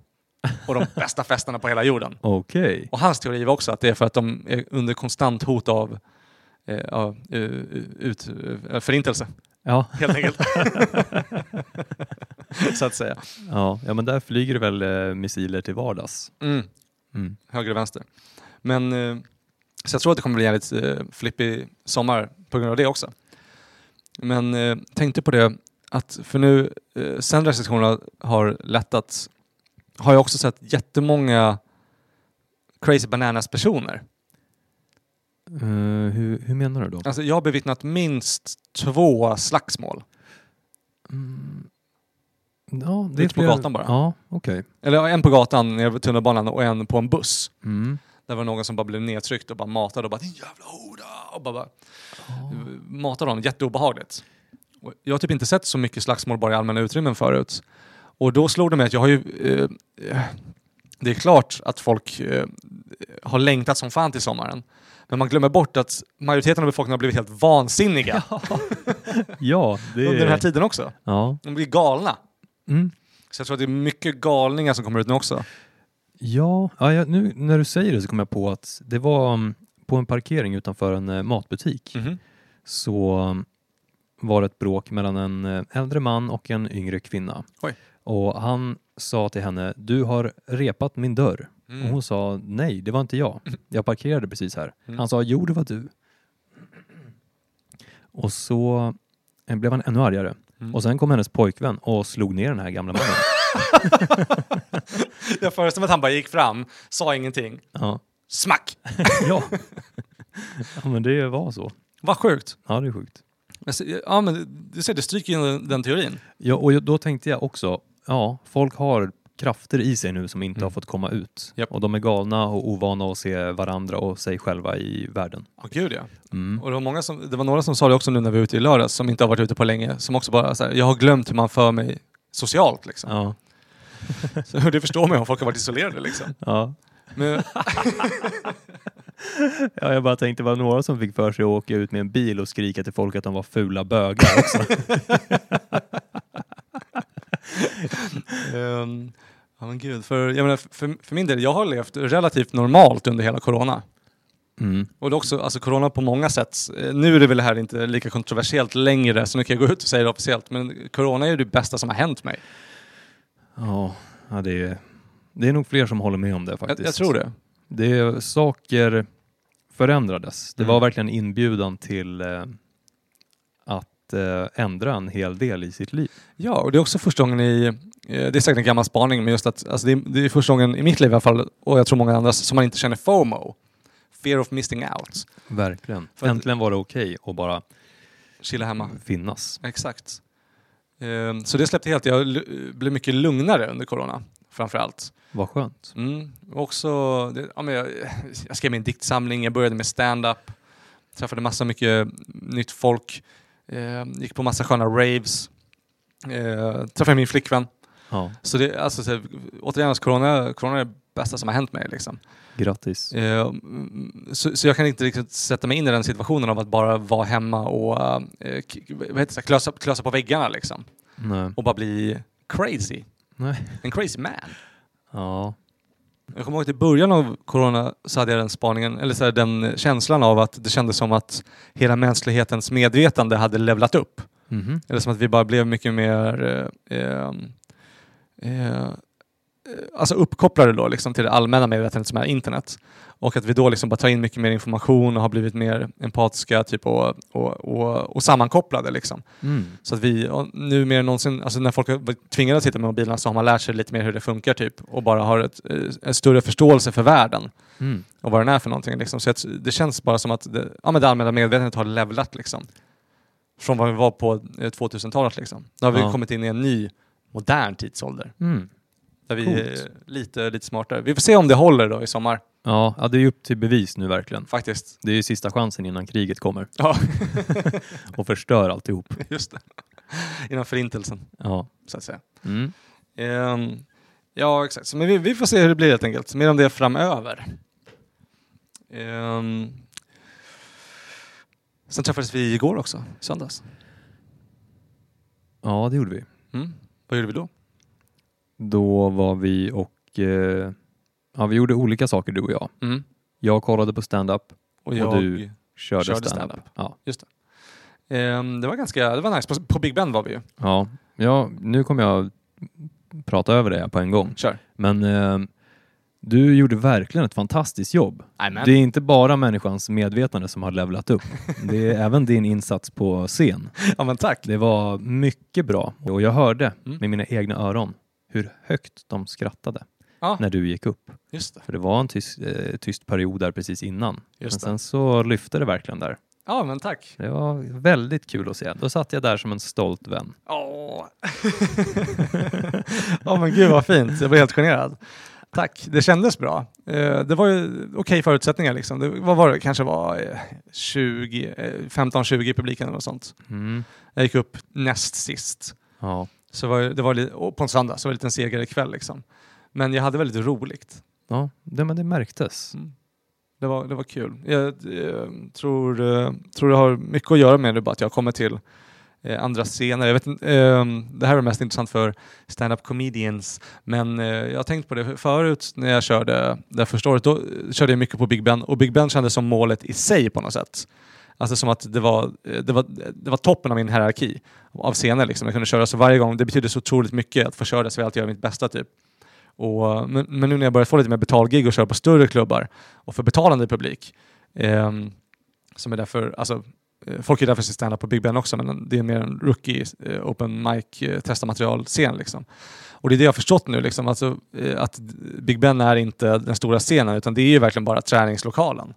och de bästa festerna på hela jorden. Okej. Och hans teori var också att det är för att de är under konstant hot av eh, eh, ut, förintelse, Ja, helt enkelt. så att säga. ja, ja, men där flyger det väl eh, missiler till vardags. Mm, Mm. höger och vänster. Men, eh, så jag tror att det kommer bli en jävligt eh, flippig sommar på grund av det också. Men eh, tänkte på det att för nu, eh, sen restriktionerna har lättat, har jag också sett jättemånga crazy bananas personer. Eh, hur, hur menar du då? Alltså jag har bevittnat minst två slagsmål. Mm. Ja, det Ute på flera- gatan bara. Ja, okej. Eller en på gatan nere vid tunnelbanan och en på en buss. Mm. Där var någon som bara blev nedtryckt och bara matade och bara din jävla hora och bara, bara Ja. matade honom. Jätteobehagligt. Och jag har typ inte sett så mycket slagsmål bara i allmänna utrymmen förut. Och då slog det mig att jag har ju... Eh, eh, det är klart att folk eh, har längtat som fan till sommaren. Men man glömmer bort att majoriteten av befolkningen har blivit helt vansinniga ja, det under den här tiden också. Ja. De blir galna. Mm. Så jag tror att det är mycket galningar som kommer ut nu också. Ja, ja, nu när du säger det så kom jag på att det var mm, på en parkering utanför en eh, matbutik Mhm. så mm, var det ett bråk mellan en eh, äldre man och en yngre kvinna. Oj. Och han sa till henne, du har repat min dörr. Mm. Och hon sa, nej det var inte jag. Jag parkerade precis här. Mm. Han sa, jo det var du. Och så eh, blev han ännu argare. Mm. Och sen kom hennes pojkvän och slog ner den här gamla mannen. Jag föreställer mig att han bara gick fram, sa ingenting. ja. Smack! ja. ja, men det var så. Vad sjukt. Ja, det är sjukt. Ja men du ser, det stryker in den, den teorin. Ja, och då tänkte jag också, ja, folk har krafter i sig nu som inte Mm. har fått komma ut. Japp. Och de är galna och ovana att se varandra och sig själva i världen. Ja gud ja. Mm. Och det var, många som, det var några som sa det också nu när vi var ute i lördags som inte har varit ute på länge. Som också bara så här, jag har glömt hur man för mig socialt liksom. Ja, Så det förstår man ju folk har varit isolerade liksom. ja. Men, ja, jag bara tänkte det var några som fick för sig att åka ut med en bil och skrika till folk att de var fula bögar också. ehm, ja men gud, för, jag menar, för, för min del, jag har levt relativt normalt under hela corona. Mm. Och det är också, alltså corona på många sätt, eh, nu är det väl här inte lika kontroversiellt längre så nu kan jag gå ut och säga det officiellt, men corona är ju det bästa som har hänt mig. Ja, det, är, det är nog fler som håller med om det Jag, faktiskt. jag tror det. Det, saker förändrades. Det var Mm. verkligen inbjudan till eh, att eh, ändra en hel del i sitt liv. Ja, och det är också första gången i, det är säkert en gammal spaning, men just att alltså det, är, det är första gången i mitt liv i alla fall, och jag tror många andras, som man inte känner FOMO. Fear of missing out. Verkligen. För Äntligen var det okej att bara Chilla hemma. finnas. Exakt. Ehm, Så det släppte helt. Jag blev mycket lugnare under corona, framför allt. Vad skönt. Mm. Också, ja, men jag, jag skrev min diktsamling, jag började med stand-up, träffade massa mycket nytt folk, eh, gick på massa sköna raves, eh, träffade min flickvän. Ja, Så det, alltså, så, här, återigen, alltså, corona, corona är det bästa som har hänt mig. Liksom. grattis. Mm, så, så jag kan inte riktigt sätta mig in i den situationen av att bara vara hemma och heter det, klösa, klösa på väggarna liksom. Nej. och bara bli crazy. Nej. En crazy man. Ja. Jag kommer ihåg att i början av corona så hade jag den spaningen, eller så här, den känslan av att det kändes som att hela mänsklighetens medvetande hade levlat upp. Mhm. Eller som att vi bara blev mycket mer eh, eh, eh, alltså uppkopplade då liksom till det allmänna medvetandet som är internet. Och att vi då liksom bara tar in mycket mer information och har blivit mer empatiska typ och, och, och, och sammankopplade. Liksom. Mm. Så att vi nu mer än någonsin, alltså när folk har varit tvingade att sitta med mobilerna så har man lärt sig lite mer hur det funkar typ och bara har ett, eh, en större förståelse för världen Mm. och vad den är för någonting. Liksom. Så att det känns bara som att det, ja, det allmänna medvetandet har levlat liksom. Från vad vi var på eh, 2000-talet. Liksom. Då har vi Ja. kommit in i en ny modern tidsålder. Mm. Där vi Coolt. är lite, lite smartare. Vi får se om det håller då i sommar Ja, ja, det är upp till bevis nu verkligen. faktiskt. Det är ju sista chansen innan kriget kommer Ja, och förstör alltihop. just det. Innan förintelsen, Ja. så att säga. Mm. Ehm, ja, exakt. Så, men vi, vi får se hur det blir helt enkelt. Mer om det framöver. Ehm, sen träffades vi igår också, i söndags. ja, det gjorde vi. Mm. Vad gjorde vi då? Då var vi och eh, ja, vi gjorde olika saker du och jag. Mm. Jag kollade på stand-up, Och Och jag du körde, Körde stand-up. stand-up. Ja. Ehm, det var ganska det var nice. På, på Big Ben var vi ju. Ja. ja, nu kommer jag prata över det på en gång. Kör. Men eh, du gjorde verkligen ett fantastiskt jobb. Amen. Det är inte bara människans medvetande som har levlat upp. Det är även din insats på scen. Ja men tack. Det var mycket bra och jag hörde Mm. med mina egna öron hur högt de skrattade Ja, när du gick upp. just det. För det var en tyst, eh, tyst period där precis innan. Men Just det. sen så lyfte det verkligen där. Ja men tack. Det var väldigt kul att se. Då satt jag där som en stolt vän. Åh. Ja men gud vad fint. Jag blev helt generad. Tack, det kändes bra. Eh, Det var ju okej förutsättningar liksom. Det, vad var det? Kanske var eh, 20, eh, 15-20 i publiken eller något sånt. Mm. Jag gick upp näst sist. Ja. Så var, det var på en söndag, så var det en liten segare kväll liksom. Men jag hade väldigt roligt. ja, det, men det märktes. Mm. Det var, det var kul. Jag eh, tror, eh, tror det har mycket att göra med det, bara att jag kommer till eh, andra scener. Jag vet, eh, det här är mest intressant för stand-up comedians, men eh, jag har tänkt på det förut när jag körde det första året. Då körde jag mycket på Big Ben och Big Ben kändes som målet i sig på något sätt. Alltså som att det var, eh, det var, det var toppen av min hierarki av scener. Liksom. Jag kunde köra så varje gång. Det betydde så otroligt mycket att få köra det så jag alltid göra mitt bästa. Typ. Och, men, men nu när jag börjat få lite mer betalgig och köra på större klubbar och för betalande publik, eh, som är därför, alltså, folk är där för sitt stand-up på Big Ben också, men det är mer en rookie eh, open mic eh, testa material-scen. Liksom. Och det är det jag har förstått nu, liksom, alltså, eh, att Big Ben är inte den stora scenen, utan det är ju verkligen bara träningslokalen.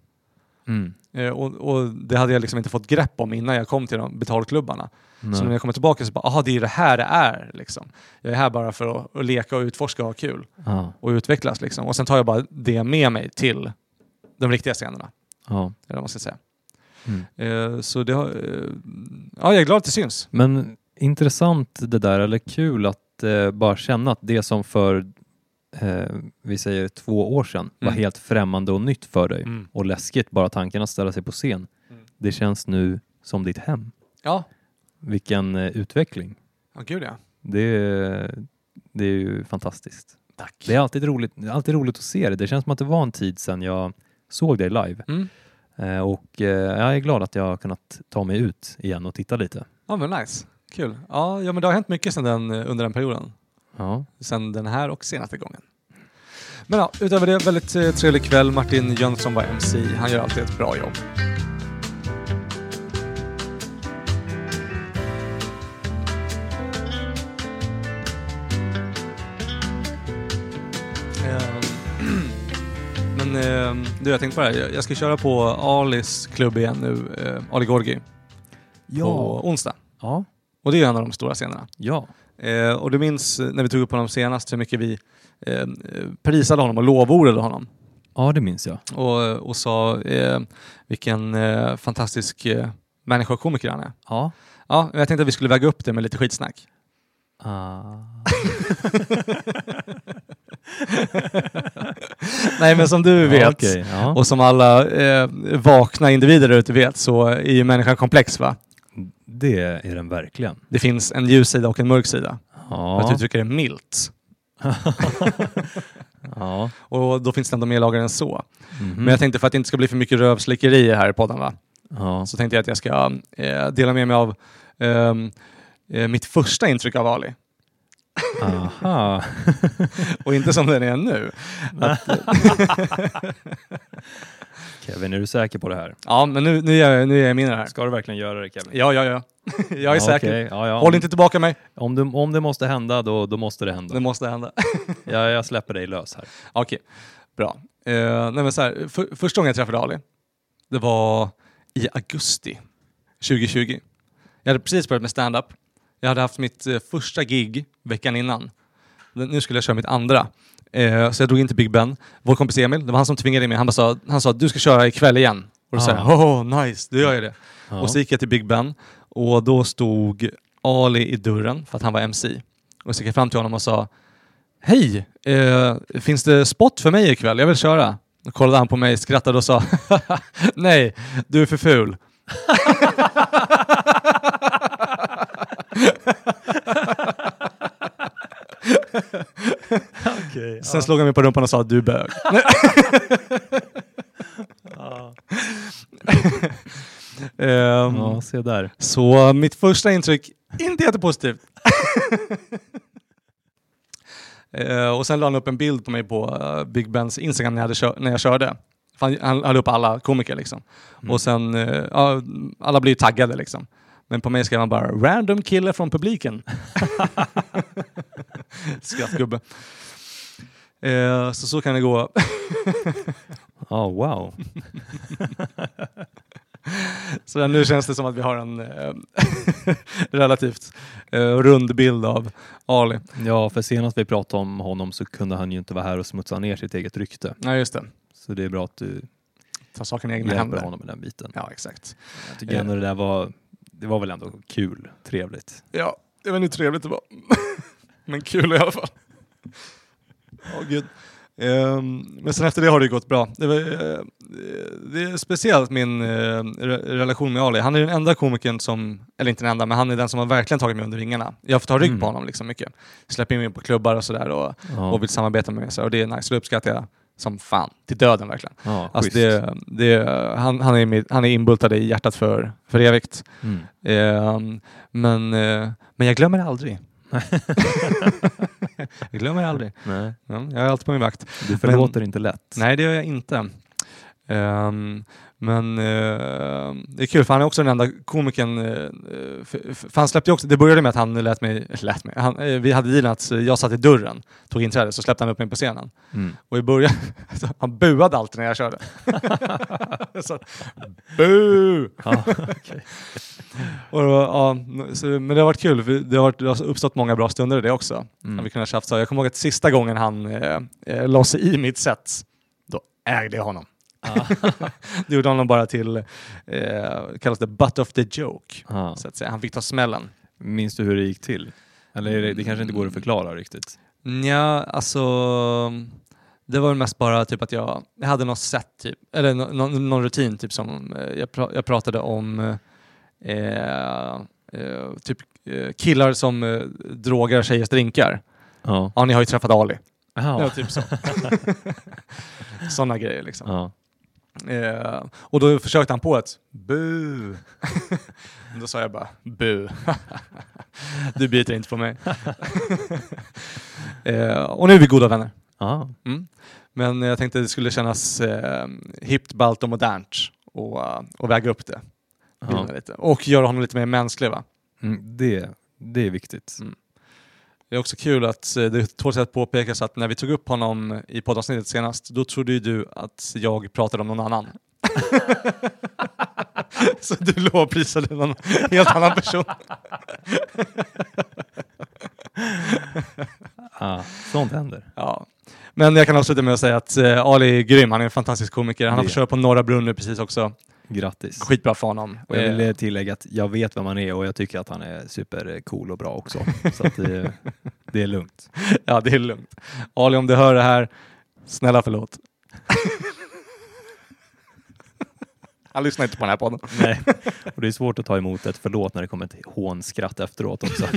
Mm. Eh, och, och det hade jag liksom inte fått grepp om innan jag kom till de betalklubbarna. Så när jag kommer tillbaka så bara, aha, det är det här det är. Liksom. Jag är här bara för att, att leka och utforska och ha kul Ja. och utvecklas. Liksom. Och sen tar jag bara det med mig till de riktiga scenerna. Ja. Eller vad man ska säga. Mm. Eh, så det har, eh, ja, jag är glad att det syns. Men intressant det där, eller kul att eh, bara känna att det som för, eh, vi säger två år sedan, var Mm. helt främmande och nytt för dig Mm. och läskigt, bara tanken att ställa sig på scen. Mm. Det känns nu som ditt hem. Ja, Vilken eh, utveckling. ja gud ja. Det, är- det är ju fantastiskt. Tack. Det är alltid roligt, alltid roligt att se det. Det känns som att det var en tid sedan jag såg dig live. Eh, och eh, jag är glad att jag har kunnat ta mig ut igen och titta lite. Ja men nice. Kul. Ja, ja men det har hänt mycket sedan den, eh, under den perioden. Ja. Sen den här och senaste gången. Men ja, utöver det, väldigt trevlig kväll. Martin Jönsson var MC. Han gör alltid ett bra jobb. Du, jag tänkte på det här. Jag- ska köra på Alis klubb igen nu, eh, Ali Gorgi, på onsdag. Ja. Och det är en av de stora scenerna. Ja. Eh, och du minns eh, när vi tog upp honom senast hur mycket vi eh, prisade honom och lovordade honom. Ja, det minns jag. Och, och sa eh, vilken eh, fantastisk eh, människa och komiker han är. Ja. Ja, jag tänkte att vi skulle väga upp det med lite skitsnack. Ah. Nej men som du vet, Ja, okej, ja. och som alla eh, vakna individer ute vet, så är ju människan komplex va? Det är den verkligen. Det finns en ljus sida och en mörk sida. För att Ja. uttrycka det milt. ja. Och då finns det ändå mer lager än så. Mhm. Men jag tänkte för att det inte ska bli för mycket rövslickeri här i podden va? ja. så tänkte jag att jag ska eh, dela med mig av ehm, eh, mitt första intryck av Ali. Aha. Och inte som den är nu. Kevin, är du säker på det här? Ja, men nu, nu, är, jag, nu är jag min här. Ska du verkligen göra det Kevin? Ja, ja, ja. Jag är Ja, säker. okej. Ja, ja. Håll inte tillbaka mig. Om det, om det måste hända, då, då måste det hända. Det måste hända. Jag, jag släpper dig lös här. Okej, bra. Eh, nej men så här, för, första gången jag träffade Ali, det var i augusti 2020. Jag hade precis börjat med stand-up. Jag hade haft mitt eh, första gig veckan innan. Nu skulle jag köra mitt andra. Eh, så jag drog in till Big Ben. Vår kompis Emil, det var han som tvingade mig. Han, bara sa, han sa du ska köra ikväll igen. Och då sa jag, oh, nice, då gör jag det. Ja. Och så gick jag till Big Ben och då stod Ali i dörren för att han var MC. Och så gick jag fram till honom och sa Hej! Eh, finns det spot för mig ikväll? Jag vill köra. Då kollade han på mig, skrattade och sa Nej, du är för ful. Okej, Sen slog han mig på rumpan och sa du är bög. Ehm, Ja, se där. Så mitt första intryck, inte jättepositivt. Eh, och sen la han upp en bild på mig på eh, Big Bens Instagram när jag, kör- när jag körde. Han, han hade upp alla komiker liksom. Och sen, ja, alla blir ju taggade liksom. Men på mig skrev han bara “random kille från publiken”. Skrattgubbe. Eh, så så kan det gå. Ja, wow. Så nu känns det som att vi har en eh, relativt eh, rund bild av Ali. Ja, för senast vi pratade om honom så kunde han ju inte vara här och smutsa ner sitt eget rykte. Ja, just det. Så det är bra att du Ta saken i egna händer. honom med den biten. Ja, exakt. Jag tycker ändå det där var, det var väl ändå kul, trevligt. Ja, det var nu trevligt det var. Men kul i alla fall. Åh gud. Ehm, men sen efter det har det gått bra. Det, var, eh, det är speciellt min eh, re- relation med Ali. Han är den enda komikern som, eller inte den enda, men han är den som har verkligen tagit mig under vingarna. Jag fått ta rygg Mm. på honom liksom mycket. Släpper in mig på klubbar och sådär och, Ja, och vill samarbeta med mig. Så, och det är nice, det uppskattar jag som fan. Till döden verkligen. ja Alltså det, det, han, han, är, han är inbultad i hjärtat för, för evigt. Mm. Ehm, men, eh, men jag glömmer aldrig. jag glömmer aldrig. Nej, Ja, jag är alltid på min vakt. du förlåter inte lätt. Nej, det gör jag inte. Ehm, men eh, det är kul för han är också den enda komikern. Uh, för, för han släppte också, det började med att han lät mig, lät mig han, eh, vi hade dealen att jag satt i dörren, tog inträde, så släppte han upp mig på scenen. Mm. Och i början, han buade alltid när jag körde. så, bu! Ja, okej. Och då, ja, så, men det har varit kul, för det har, varit, det har uppstått många bra stunder i det också. Mm. Vi kunnat tjafsa. Jag kommer ihåg att sista gången han eh, eh, la sig i mitt set, då ägde jag honom. det gjorde honom bara till, eh, kallas det butt of the joke. Ja. Så att säga. Han fick ta smällen. Minns du hur det gick till? Eller det, det kanske inte går att förklara riktigt? Ja, alltså det var väl mest bara typ att jag, jag hade något sätt, typ, eller nå- någon rutin typ som eh, jag, pra, jag pratade om eh, eh, typ eh, killar som eh, drogar tjejers drinkar. Ja. Ja, ni har ju träffat Ali. Ja, typ så. Sådana grejer liksom. Ja. Eh, och då försökte han på ett bu. då sa jag bara bu. du biter inte på mig. eh, och nu är vi goda vänner. Mm. Men jag tänkte det skulle kännas eh, hippt, ballt och modernt och, eh, och väga upp det. Lite. Och göra honom lite mer mänsklig va? Mm, det, det är viktigt. Mm. Det är också kul att eh, det tål att påpekas att när vi tog upp honom i poddavsnittet senast, då trodde ju du att jag pratade om någon annan. Så du lovprisade någon helt annan person. Ah, sånt händer. Ja. Men jag kan avsluta med att säga att eh, Ali är grym, han är en fantastisk komiker. Han har fått köra på Norra Brunn nu precis också. Grattis. Skitbra för honom. Och jag Eh, vill tillägga att jag vet vem han är och jag tycker att han är supercool och bra också. Så det, det är lugnt. Ja, det är lugnt. Ali, om du hör det här, snälla förlåt. Han lyssnar inte på den här podden. Nej. Och det är svårt att ta emot ett förlåt när det kommer ett hånskratt efteråt också.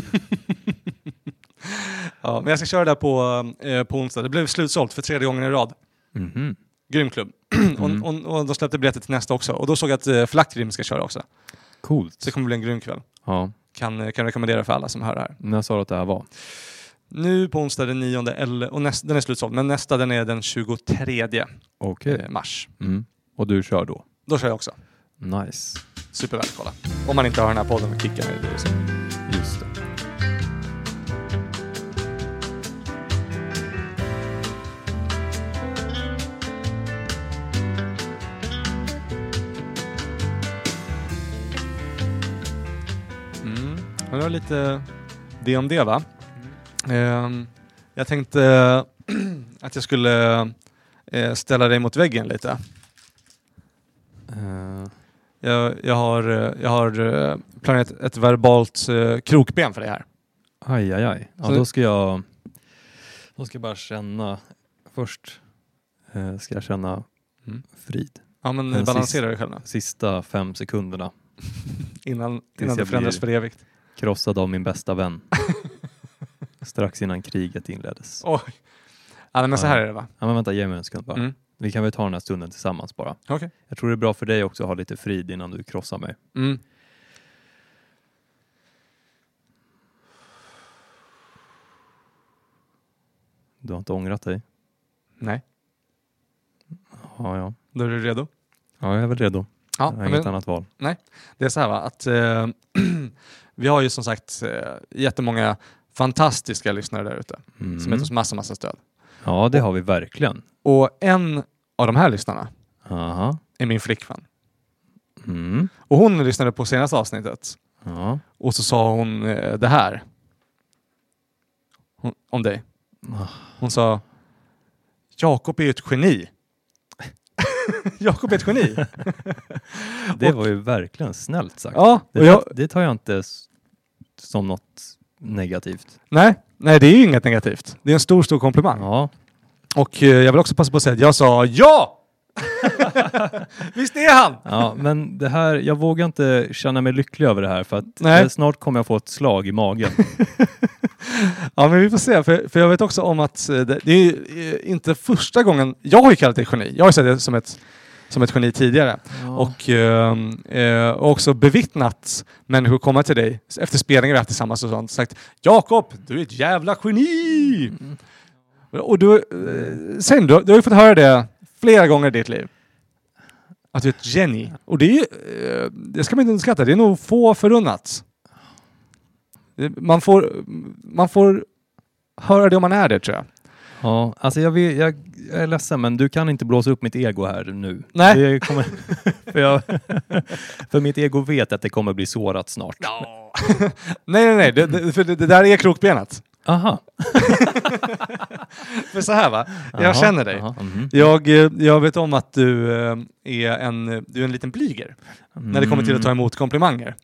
Ja, men jag ska köra det här på, eh, på onsdag. Det blev slutsålt för tredje gången i rad. Mhm. Grym klubb. Mm. och, och, och de släppte biljetter till nästa också. Och då såg jag att eh, Flackrim ska köra också. Coolt. Så det kommer bli en grym kväll. Ja. Kan, eh, kan rekommendera för alla som hör det här. När sa du att det här var? Nu på onsdag den 9 eller, och näst, den är slutsåld, men nästa den är den 23 Okej. eh, mars. Mm. Och du kör då? Då kör jag också. Nice. Supervärt att kolla. Om man inte har den här podden och kickar med det. Men det var lite det om det va? Ehm, jag tänkte att jag skulle eh, ställa dig mot väggen lite. Eh, Jag, jag har, eh, jag har eh, planerat ett verbalt eh, krokben för dig här. aj, aj, aj. Ja, Så- då ska jag... Då ska jag bara känna... Först eh, ska jag känna Mm. frid. Ja men Den balansera dig själv nu. Sista fem sekunderna Innan, innan det förändras blir- för evigt. Krossad av min bästa vän. Strax innan kriget inleddes. Oj. Ja, men så här är det va? Ja, men vänta, ge mig en sekund bara. Mm. Vi kan väl ta den här stunden tillsammans bara. Okej. Jag tror det är bra för dig också att ha lite frid innan du krossar mig. Mm. Du har inte ångrat dig? Nej, Ja, ja. då är du redo? Ja, jag är väl redo. Ja, jag har inget men annat val. det är så här va, att eh, vi har ju som sagt eh, jättemånga fantastiska lyssnare där ute Mm. som ger oss massa, massa stöd. Ja, det har vi verkligen. Och en av de här lyssnarna Aha. är min flickvän. Mm. Och hon lyssnade på senaste avsnittet Ja. och så sa hon eh, det här. Hon, om dig. Ah. Hon sa Jakob är ju ett geni. Jakob är ett geni. Det var ju verkligen snällt sagt. ja, Det, jag, tar, det tar jag inte som något negativt. nej, nej, det är ju inget negativt. Det är en stor, stor komplimang. Ja, Och eh, jag vill också passa på att säga att jag sa ja! Visst är han! ja, men det här, jag vågar inte känna mig lycklig över det här för att Nej. eh, snart kommer jag få ett slag i magen. Ja, men vi får se. För, för jag vet också om att eh, det, det är inte första gången... Jag har ju kallat dig geni. Jag har ju sett det som ett, som ett geni tidigare. Och ehm, eh, också bevittnat människor komma till dig efter spelningar vi haft tillsammans och sånt. Sagt Jakob, du är ett jävla geni! Och du, eh, sen, du, du har ju fått höra det flera gånger i ditt liv. Att du är ett geni. Och det är eh, det ska man inte underskatta, det är nog få förunnat. Man får, man får höra det om man är det tror jag. Ja, alltså jag, vet, jag, jag är ledsen men du kan inte blåsa upp mitt ego här nu. Nej. Kommer, för, jag, för mitt ego vet att det kommer bli sårat snart. nej, nej, nej. Det, för det, det där är krokbenet. Aha. För så här va, jag Aha, känner dig. aha, mhm. Jag, eh, jag vet om att du eh, är en, du är en liten blyger när det kommer till att ta emot komplimanger.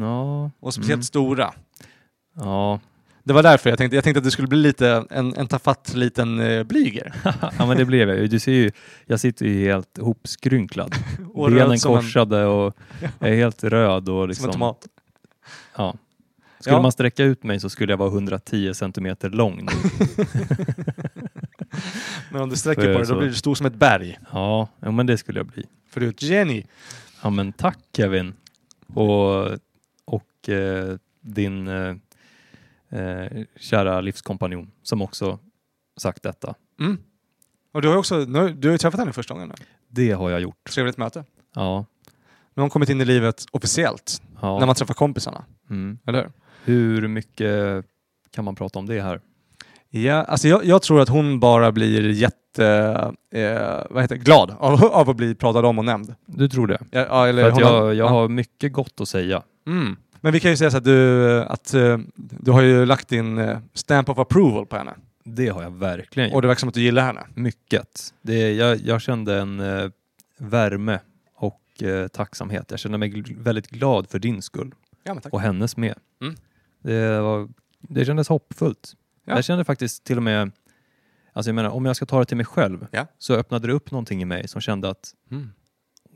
Ja, Och speciellt mm. stora. ja. Det var därför jag tänkte, jag tänkte att du skulle bli lite en, en tafatt liten eh, blyger. ja, men det blev jag. Du ser ju, jag sitter ju helt hopskrynklad. Och Benen som en- korsade och jag är helt röd och Som liksom... en tomat. Ja. Skulle Ja. man sträcka ut mig så skulle jag vara 110 centimeter lång. nu. Men om du sträcker på det så- då blir du stor som ett berg. Ja, ja, men det skulle jag bli. För du är ett geni. Ja, men tack Kevin. Och, och eh, din eh, eh, kära livskompanjon som också sagt detta. Mm. Och du har också nu, du har ju träffat henne första gången nu. Det har jag gjort. Trevligt möte. Ja. Nu har hon kommit in i livet officiellt, ja. när man träffar kompisarna. Mm. Eller hur? Hur mycket kan man prata om det här? Ja, alltså jag, jag tror att hon bara blir jätte, eh, vad heter glad av, av att bli pratad om och nämnd. Du tror det? Ja, eller För att jag, jag ja. har mycket gott att säga. Mm. Men vi kan ju säga så att du, att eh, du har ju lagt din eh, stamp of approval på henne. Det har jag verkligen gjort. Och det verkar som att du gillar henne. Mycket. Det, jag, jag kände en eh, värme och eh, tacksamhet. Jag kände mig gl- väldigt glad för din skull Ja, och hennes med. Mm. Det, var, det kändes hoppfullt. Ja. Jag kände faktiskt till och med, alltså jag menar om jag ska ta det till mig själv, Ja. så öppnade det upp någonting i mig som kände att Mm.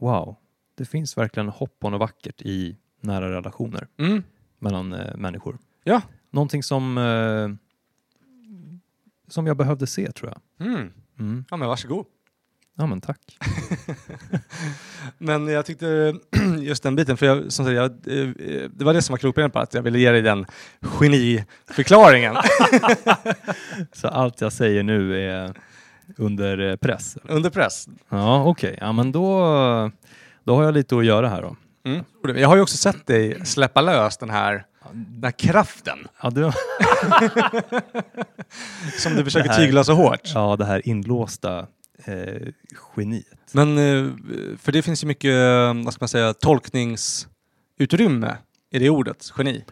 wow, det finns verkligen hopp och något vackert i nära relationer Mm. mellan eh, människor. Ja. Någonting som, eh, som jag behövde se tror jag. Mm. Mm. Ja, men varsågod. Ja men tack. Men jag tyckte just den biten, för jag, som sagt, jag, eh, det var det som var krokbenet på att jag ville ge dig den geniförklaringen. Så allt jag säger nu är under eh, press? Under press. Ja okej, ja men då, då har jag lite att göra här då. Mm. Jag har ju också sett dig släppa lös den här, den här kraften Ja, du, som du försöker här- tygla så hårt. ja det här inlåsta eh, geniet. Men eh, för det finns ju mycket, eh, vad ska man säga, tolkningsutrymme i det ordet, geni.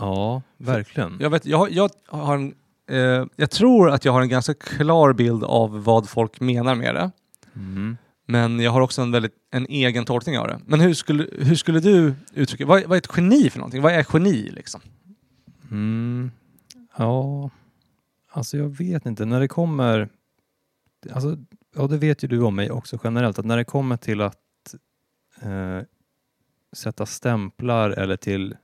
Ja, verkligen. Jag, vet, jag, jag, har en, eh, jag tror att jag har en ganska klar bild av vad folk menar med det. Mm. Men jag har också en, väldigt, en egen tolkning av det. Men hur skulle, hur skulle du uttrycka, vad, vad är ett geni för någonting? Vad är geni liksom? Mm. Ja, alltså jag vet inte. När det kommer, alltså, ja det vet ju du om mig också generellt, att när det kommer till att eh, sätta stämplar eller till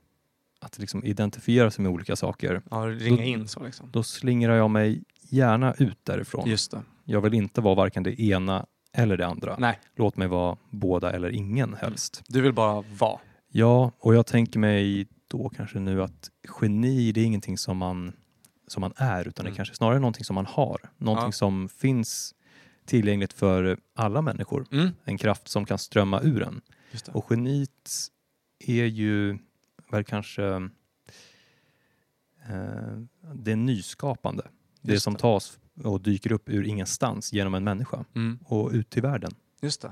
att liksom identifiera sig med olika saker, Ja, ringa Då- in så liksom. då slingrar jag mig gärna ut därifrån. Just det. Jag vill inte vara varken det ena eller det andra. Nej, Låt mig vara båda eller ingen helst. du vill bara vara. Ja, och jag tänker mig då kanske nu att geni, det är ingenting som man, som man är, utan Mm. det kanske snarare är någonting som man har. Någonting Ja. som finns tillgängligt för alla människor. Mm. En kraft som kan strömma ur en. Det. Och geniet är ju väl kanske eh, det nyskapande. Det Just som det. tas och dyker upp ur ingenstans genom en människa Mm. och ut till världen. Just det.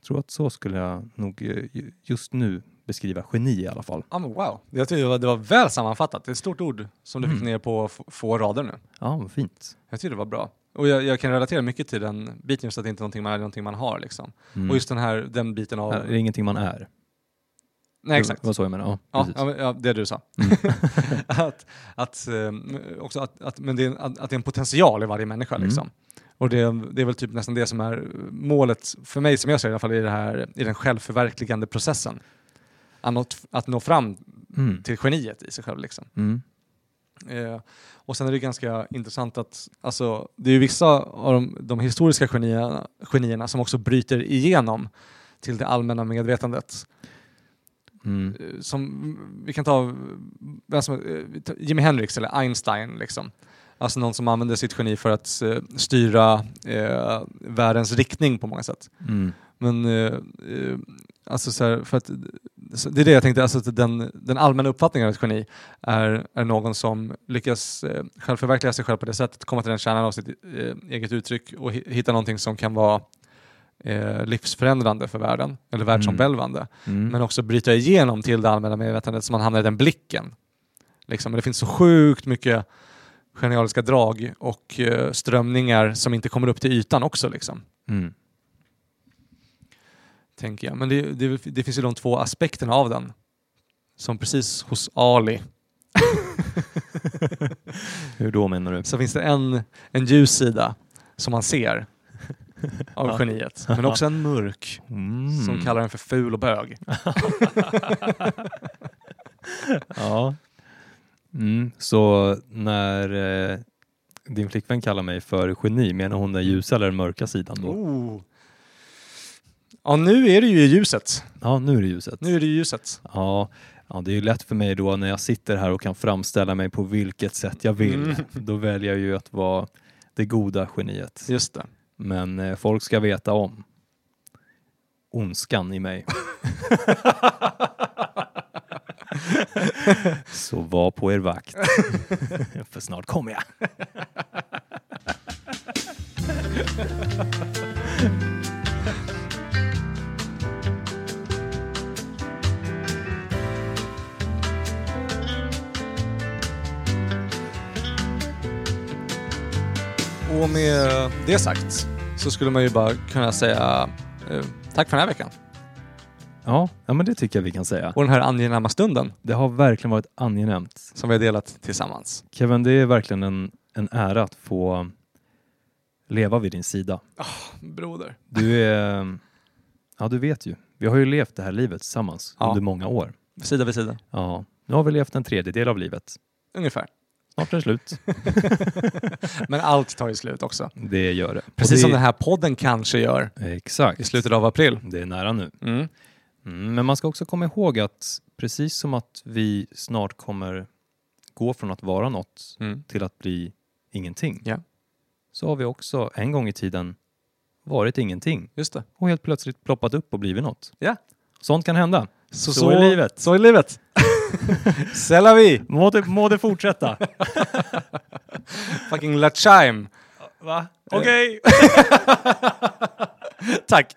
Jag tror att så skulle jag nog eh, ju- just nu beskriva geni i alla fall. Ja, men wow. Jag tycker det var, det var väl sammanfattat. Det är ett stort ord som du fick Mm. ner på få rader nu. Ja, vad fint. Jag tycker det var bra. Och jag, jag kan relatera mycket till den biten, just att det inte är någonting man är, någonting man har. Liksom. Mm. Och just den här den biten av... Här är det ingenting man är. Nej, exakt. Det var så jag menade. Ja, Ja, precis. ja, ja, det du sa. Mm. att, att, eh, också att, att, men det är, att, att det är en potential i varje människa. Mm. Liksom. Och det, det är väl typ nästan det som är målet, för mig som jag ser i alla fall, i, det här, i den självförverkligande processen. Att nå, att nå fram Mm. till geniet i sig själv. Liksom. Mm. Eh, och sen är det ganska intressant att alltså, det är vissa av de, de historiska genierna, genierna som också bryter igenom till det allmänna medvetandet. Mm. Eh, Som, vi kan ta vem som, eh, Jimi Hendrix eller Einstein. Liksom. Alltså någon som använder sitt geni för att eh, styra eh, världens riktning på många sätt. Mm. Men eh, alltså så här, för att, det är det jag tänkte, alltså att den, den allmänna uppfattningen av ett geni är, är någon som lyckas eh, självförverkliga sig själv på det sättet, komma till den kärnan av sitt eh, eget uttryck och hi- hitta någonting som kan vara eh, livsförändrande för världen, eller världsomvälvande. Mm. Men också bryta igenom till det allmänna medvetandet så man hamnar i den blicken. Liksom. Men det finns så sjukt mycket genialiska drag och eh, strömningar som inte kommer upp till ytan också. Liksom Mm. tänker jag. Men det, det, det finns ju de två aspekterna av den. Som precis hos Ali Hur då menar du? så finns det en, en ljus sida som man ser av Ja. geniet. Men också en mörk Mm. som kallar den för ful och bög. Ja. Mm. Så när eh, din flickvän kallar mig för geni, menar hon den ljusa eller den mörka sidan då? Oh. Ja, nu är det ju i ljuset. Ja, nu är det ljuset. Nu är det ljuset. Ja, ja, det är ju lätt för mig då när jag sitter här och kan framställa mig på vilket sätt jag vill. Mm. Då väljer jag ju att vara det goda geniet. Just det. Men eh, folk ska veta om ondskan i mig. Så var på er vakt. För snart kommer jag. Och med det sagt så skulle man ju bara kunna säga eh, tack för den här veckan. Ja, ja, men det tycker jag vi kan säga. Och den här angenäma stunden Det har verkligen varit angenämt. som vi har delat tillsammans. Kevin, det är verkligen en, en ära att få leva vid din sida. Broder. Du är, ja du vet ju, vi har ju levt det här livet tillsammans Ja. under många år. Sida vid sida. Ja, nu har vi levt en tredjedel av livet. Ungefär. Snart är det slut. Men allt tar ju slut också. Det gör det. Precis det, som den här podden kanske gör Exakt. i slutet av april. Det är nära nu. Mm. Mm, men man ska också komma ihåg att precis som att vi snart kommer gå från att vara något Mm. till att bli ingenting. Ja. Så har vi också en gång i tiden varit ingenting Just det. och helt plötsligt ploppat upp och blivit något. Ja. Sånt kan hända. Så, Så är livet. Så är livet. C'est la vie. Må det, må det fortsätta. Fucking La Chime. Va? Okej. Tack.